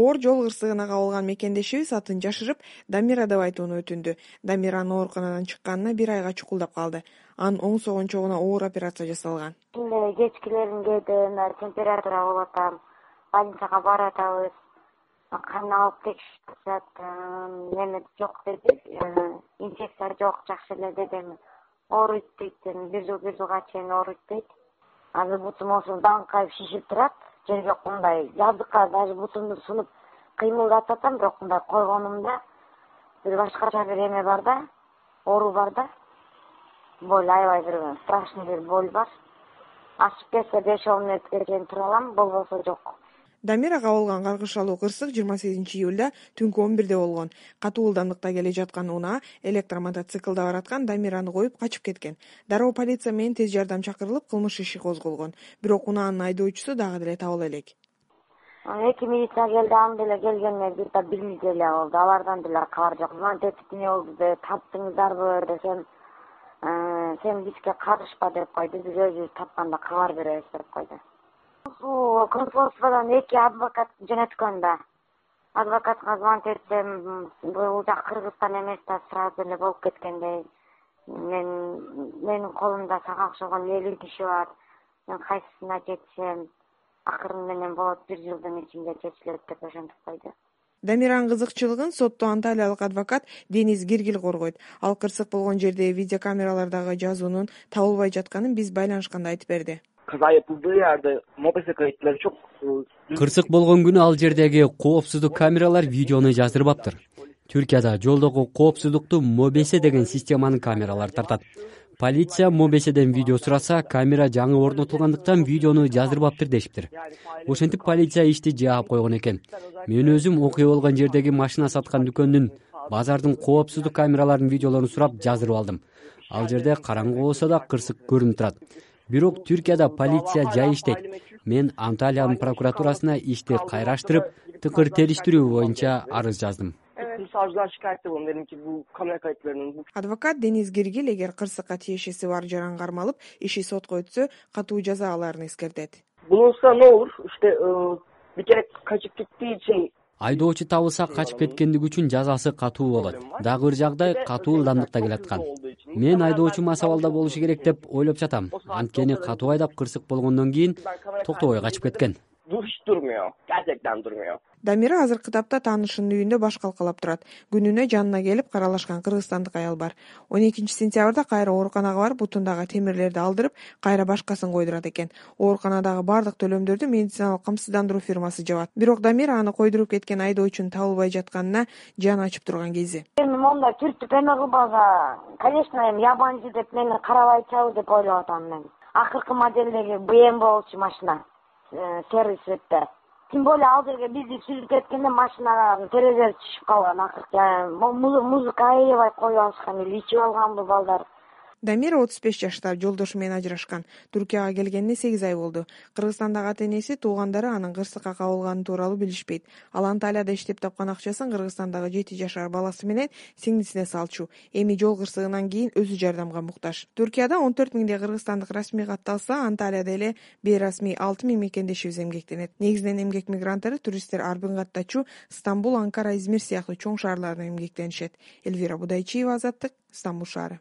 оор жол кырсыгына кабылган мекендешибиз атын жашырып дамира деп айтууну өтүндү. Дамиранын ооруканадан чыкканына бир айга чукулдап калды. Анын оң согончогуна оор операция жасалган. Эле кечкилерин кээде температура болуп атам больницага баратабыз кан алып текшертишат неме жок деди инфекция жок жакшы эле деди эми. Ооруйт дейт бир жыл бир жылга чейин ооруйт дейт азыр бутум осу даңкайып шишип турат жерге мындай жаздыкка даже бутумду сунуп кыймылдатып атам бирок мындай койгонумда бир башкача бир эме бар да оору бар да. Боль аябай бир страшный бир боль бар. Ачып кетсе беш он мүнөткө чейин тура алам болбосо жок дамира кабылган каргышалуу кырсык жыйырма сегизинчи июлда түнкү он бирде болгон. Катуу ылдамдыкта келе жаткан унаа электромотоциклде бараткан дамираны коюп качып кеткен. Дароо полиция менен тез жардам чакырылып кылмыш иши козголгон. Бирок унаанын айдоочусу дагы деле табыла элек. Эки милиция келди анын деле келгенине бир да бир неделя болду. Алардан деле кабар жок. Звонить этип эмне болду деп таптыңыздарбы десем э, сен бизге карышпа деп койду. Биз өзүбүз тапканда кабар беребиз деп койду консульстводон эки адвокат жөнөткөн да. Адвокатка звонить этсем бул жак кыргызстан эмес да сразу эле болуп кеткендей. Мен менин колумда сага окшогон элүү киши бар. Мен кайсысына жетишем акыры менен болот бир жылдын ичинде чечилет деп ошентип койду. Дамиранын кызыкчылыгын сотто анталиялык адвокат денис гиргил коргойт. Ал кырсык болгон жердеги видеокамералардагы жазуунун табылбай жатканын биз байланышканда айтып берди кырсык болгон күнү ал жердеги коопсуздук камералар видеону жаздырбаптыр. Түркияда жолдогу коопсуздукту мобесе деген системанын камералары тартат. Полиция мобеседен видео сураса камера жаңы орнотулгандыктан видеону жаздырбаптыр дешиптир. Ошентип полиция ишти жаап койгон экен. Мен өзүм окуя болгон жердеги машина саткан дүкөндүн базардын коопсуздук камераларынын видеолорун сурап жаздырып алдым. Ал жерде караңгы болсо да кырсык көрүнүп турат бирок түркияда полиция жай иштейт. Мен анталиянын прокуратурасына ишти кайраштырып тыкыр териштирүү боюнча арыз жаздым. Адвокат денис гиргил эгер кырсыкка тиешеси бар жаран кармалып иши сотко өтсө катуу жаза аларын эскертет. Ne olur? Işte bir kere kaçıp gittiği için айдоочу табылса качып кеткендиги үчүн жазасы катуу болот. Дагы бир жагдай катуу ылдамдыкта келаткан мен айдоочу мас абалда болушу керек деп ойлоп жатам. Анткени катуу айдап кырсык болгондон кийин токтобой качып кеткен durmuyor дамира азыркы тапта таанышынын үйүндө баш калкалап турат. Күнүнө жанына келип каралашкан кыргызстандык аял бар. Он экинчи сентябрда кайра ооруканага барып бутундагы темирлерди алдырып кайра башкасын койдурат экен. Ооруканадагы баардык төлөмдөрдү медициналык камсыздандыруу фирмасы жабат. Бирок дамира аны койдуруп кеткен айдоочунун табылбай жатканына жаны ачып турган кези. Эми мондай түртүп эме кылбаса конечно эми ябанчы деп мени карабайчыбы деп ойлоп атам мен. Акыркы моделдеги бм болчу машина э, серый цветте тем более ал жерге бизди сүзүп кеткенде машинанын терезеси түшүп калган акыркы музыка аябай коюп алышкан или ичип алганбы балдар дамира отуз беш жашта жолдошу менен ажырашкан. Туркияга келгенине сегиз ай болду. Кыргызстандагы ата энеси туугандары анын кырсыкка кабылганы тууралуу билишпейт. Ал анталияда иштеп тапкан акчасын кыргызстандагы жети жашар баласы менен сиңдисине салчу. Эми жол кырсыгынан кийин өзү жардамга муктаж. Туркияда он төрт миңдей кыргызстандык расмий катталса анталияда эле бейрасмий алты миң мекендешибиз эмгектенет негизинен эмгек мигранттары туристтер арбин каттачу стамбул анкара измир сыяктуу чоң шаарларда эмгектенишет. Элвира будайчиева азаттык стамбул шаары